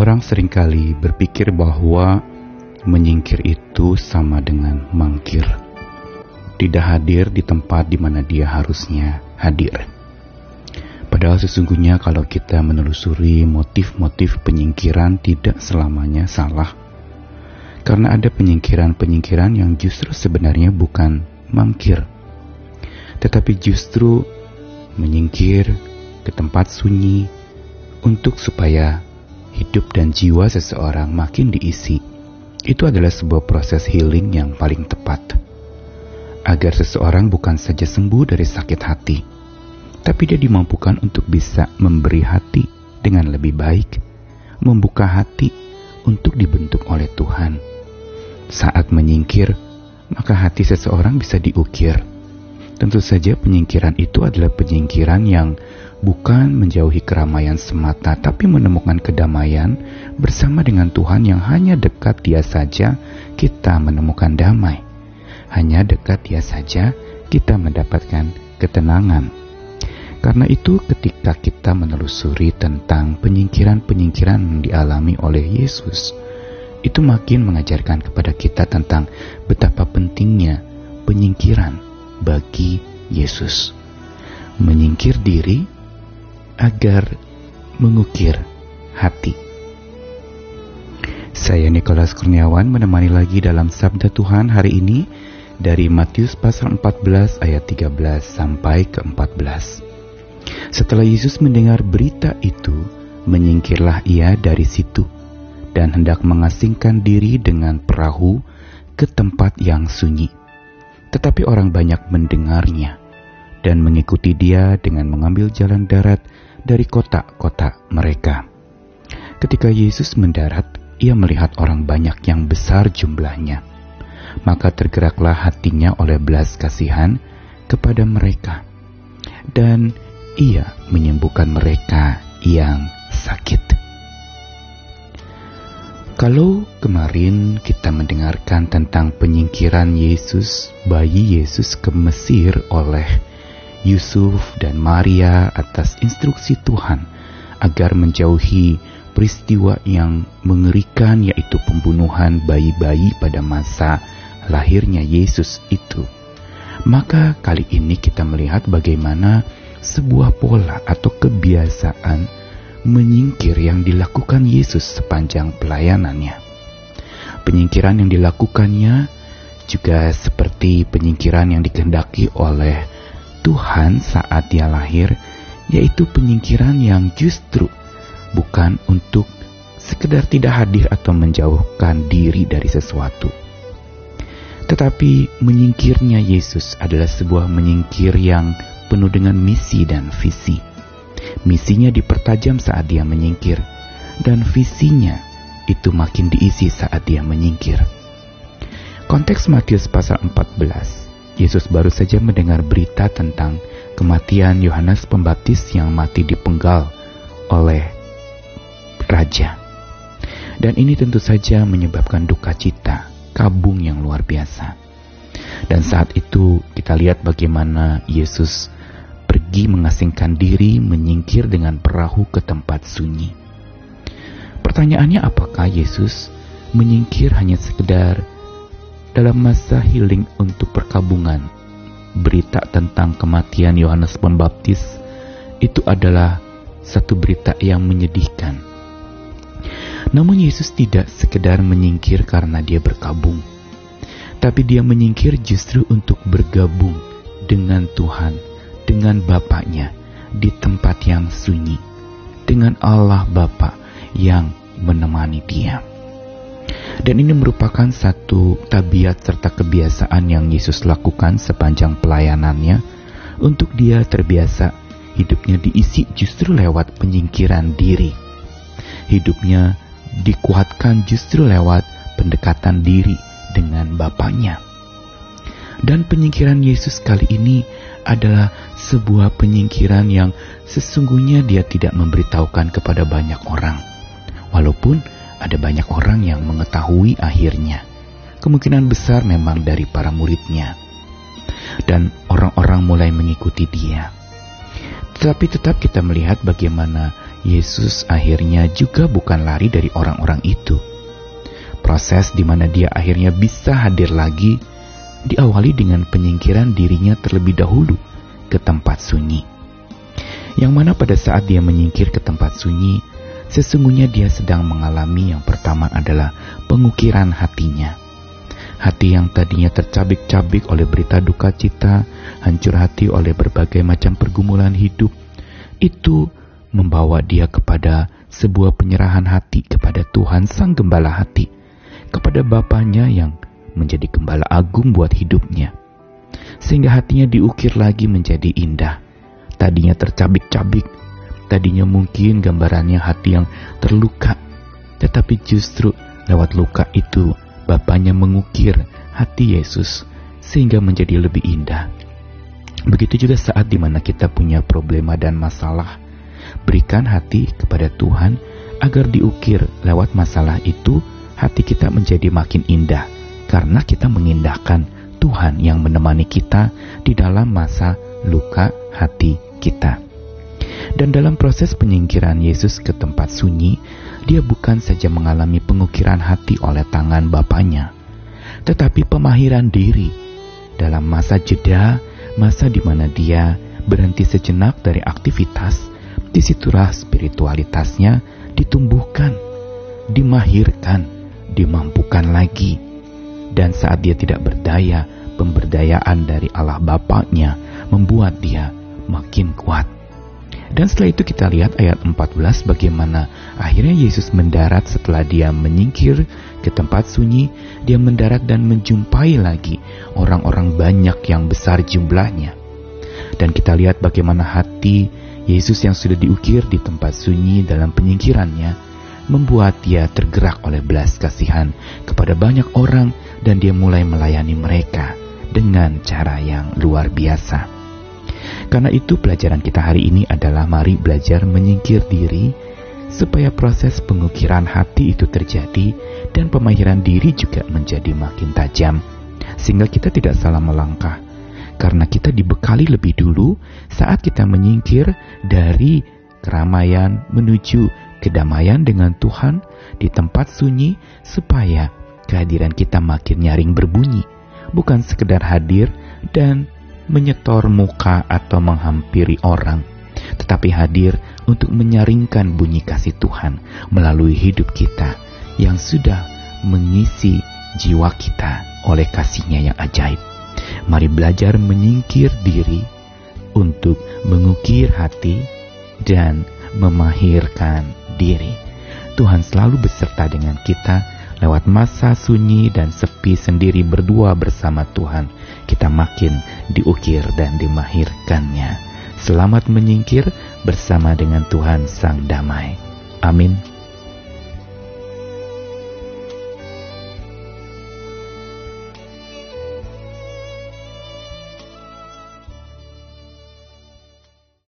Orang sering kali berpikir bahwa menyingkir itu sama dengan mangkir. Tidak hadir di tempat di mana dia harusnya hadir. Padahal sesungguhnya kalau kita menelusuri motif-motif penyingkiran tidak selamanya salah. Karena ada penyingkiran-penyingkiran yang justru sebenarnya bukan mangkir. Tetapi justru menyingkir ke tempat sunyi untuk supaya hidup dan jiwa seseorang makin diisi. Itu adalah sebuah proses healing yang paling tepat. Agar seseorang bukan saja sembuh dari sakit hati, tapi dia dimampukan untuk bisa memberi hati dengan lebih baik, membuka hati untuk dibentuk oleh Tuhan. Saat menyingkir, maka hati seseorang bisa diukir. Tentu saja penyingkiran itu adalah penyingkiran yang bukan menjauhi keramaian semata, tapi menemukan kedamaian bersama dengan Tuhan yang hanya dekat Dia saja kita menemukan damai. Hanya dekat Dia saja kita mendapatkan ketenangan. Karena itu ketika kita menelusuri tentang penyingkiran-penyingkiran yang dialami oleh Yesus, itu makin mengajarkan kepada kita tentang betapa pentingnya penyingkiran bagi Yesus. Menyingkir diri agar mengukir hati. Saya Nikolas Kurniawan menemani lagi dalam Sabda Tuhan hari ini dari Matius pasal 14 ayat 13 sampai ke 14. Setelah Yesus mendengar berita itu, menyingkirlah ia dari situ dan hendak mengasingkan diri dengan perahu ke tempat yang sunyi. Tetapi orang banyak mendengarnya dan mengikuti dia dengan mengambil jalan darat dari kota-kota mereka. Ketika Yesus mendarat, ia melihat orang banyak yang besar jumlahnya. Maka tergeraklah hatinya oleh belas kasihan kepada mereka. Dan ia menyembuhkan mereka yang sakit. Kalau kemarin kita mendengarkan tentang penyingkiran Yesus, bayi Yesus ke Mesir oleh Yusuf dan Maria atas instruksi Tuhan agar menjauhi peristiwa yang mengerikan yaitu pembunuhan bayi-bayi pada masa lahirnya Yesus itu. Maka kali ini kita melihat bagaimana sebuah pola atau kebiasaan menyingkir yang dilakukan Yesus sepanjang pelayanannya. Penyingkiran yang dilakukannya juga seperti penyingkiran yang dikehendaki oleh Tuhan saat dia lahir, yaitu penyingkiran yang justru bukan untuk sekedar tidak hadir atau menjauhkan diri dari sesuatu. Tetapi menyingkirnya Yesus adalah sebuah menyingkir yang penuh dengan misi dan visi. Misinya dipertajam saat dia menyingkir, dan visinya itu makin diisi saat dia menyingkir. Konteks Matius pasal 14 Yesus baru saja mendengar berita tentang kematian Yohanes Pembaptis yang mati dipenggal oleh raja. Dan ini tentu saja menyebabkan duka cita, kabung yang luar biasa. Dan saat itu kita lihat bagaimana Yesus pergi mengasingkan diri menyingkir dengan perahu ke tempat sunyi. Pertanyaannya apakah Yesus menyingkir hanya sekedar dalam masa healing untuk perkabungan, berita tentang kematian Yohanes Pembaptis itu adalah satu berita yang menyedihkan. Namun Yesus tidak sekedar menyingkir karena dia berkabung, tapi dia menyingkir justru untuk bergabung dengan Tuhan, dengan Bapaknya di tempat yang sunyi, dengan Allah Bapa yang menemani dia. Dan ini merupakan satu tabiat serta kebiasaan yang Yesus lakukan sepanjang pelayanannya untuk dia terbiasa hidupnya diisi justru lewat penyingkiran diri. Hidupnya dikuatkan justru lewat pendekatan diri dengan Bapaknya. Dan penyingkiran Yesus kali ini adalah sebuah penyingkiran yang sesungguhnya dia tidak memberitahukan kepada banyak orang. Walaupun ada banyak orang yang mengetahui akhirnya. Kemungkinan besar memang dari para muridnya. Dan orang-orang mulai mengikuti dia. Tetapi tetap kita melihat bagaimana Yesus akhirnya juga bukan lari dari orang-orang itu. Proses di mana dia akhirnya bisa hadir lagi diawali dengan penyingkiran dirinya terlebih dahulu ke tempat sunyi. Yang mana pada saat dia menyingkir ke tempat sunyi, sesungguhnya dia sedang mengalami yang pertama adalah pengukiran hatinya. Hati yang tadinya tercabik-cabik oleh berita duka cita, hancur hati oleh berbagai macam pergumulan hidup, itu membawa dia kepada sebuah penyerahan hati kepada Tuhan Sang Gembala hati, kepada Bapaknya yang menjadi Gembala Agung buat hidupnya. Sehingga hatinya diukir lagi menjadi indah. Tadinya tercabik-cabik, tadinya mungkin gambarannya hati yang terluka, tetapi justru lewat luka itu Bapaknya mengukir hati Yesus sehingga menjadi lebih indah. Begitu juga saat di mana kita punya problema dan masalah, Berikan hati kepada Tuhan agar diukir lewat masalah itu hati kita menjadi makin indah karena kita mengindahkan Tuhan yang menemani kita di dalam masa luka hati kita. Dan dalam proses penyingkiran Yesus ke tempat sunyi, dia bukan saja mengalami pengukiran hati oleh tangan Bapaknya, tetapi pemahiran diri dalam masa jeda, masa di mana dia berhenti sejenak dari aktivitas di situlah spiritualitasnya ditumbuhkan, dimahirkan, dimampukan lagi. Dan saat dia tidak berdaya, pemberdayaan dari Allah Bapaknya membuat dia makin kuat. Dan setelah itu kita lihat ayat 14 bagaimana akhirnya Yesus mendarat setelah dia menyingkir ke tempat sunyi, dia mendarat dan menjumpai lagi orang-orang banyak yang besar jumlahnya. Dan kita lihat bagaimana hati Yesus yang sudah diukir di tempat sunyi dalam penyingkirannya membuat dia tergerak oleh belas kasihan kepada banyak orang dan dia mulai melayani mereka dengan cara yang luar biasa. Karena itu pelajaran kita hari ini adalah mari belajar menyingkir diri supaya proses pengukiran hati itu terjadi dan pemahiran diri juga menjadi makin tajam sehingga kita tidak salah melangkah. Karena kita dibekali lebih dulu saat kita menyingkir dari keramaian menuju kedamaian dengan Tuhan di tempat sunyi supaya kehadiran kita makin nyaring berbunyi, bukan sekedar hadir dan menyetor muka atau menghampiri orang, tetapi hadir untuk menyaringkan bunyi kasih Tuhan melalui hidup kita yang sudah mengisi jiwa kita oleh kasihnya yang ajaib. Mari belajar menyingkir diri untuk mengukir hati dan memahirkan diri. Tuhan selalu beserta dengan kita lewat masa sunyi dan sepi sendiri berdua bersama Tuhan. Kita makin diukir dan dimahirkannya. Selamat menyingkir bersama dengan Tuhan Sang Damai. Amin.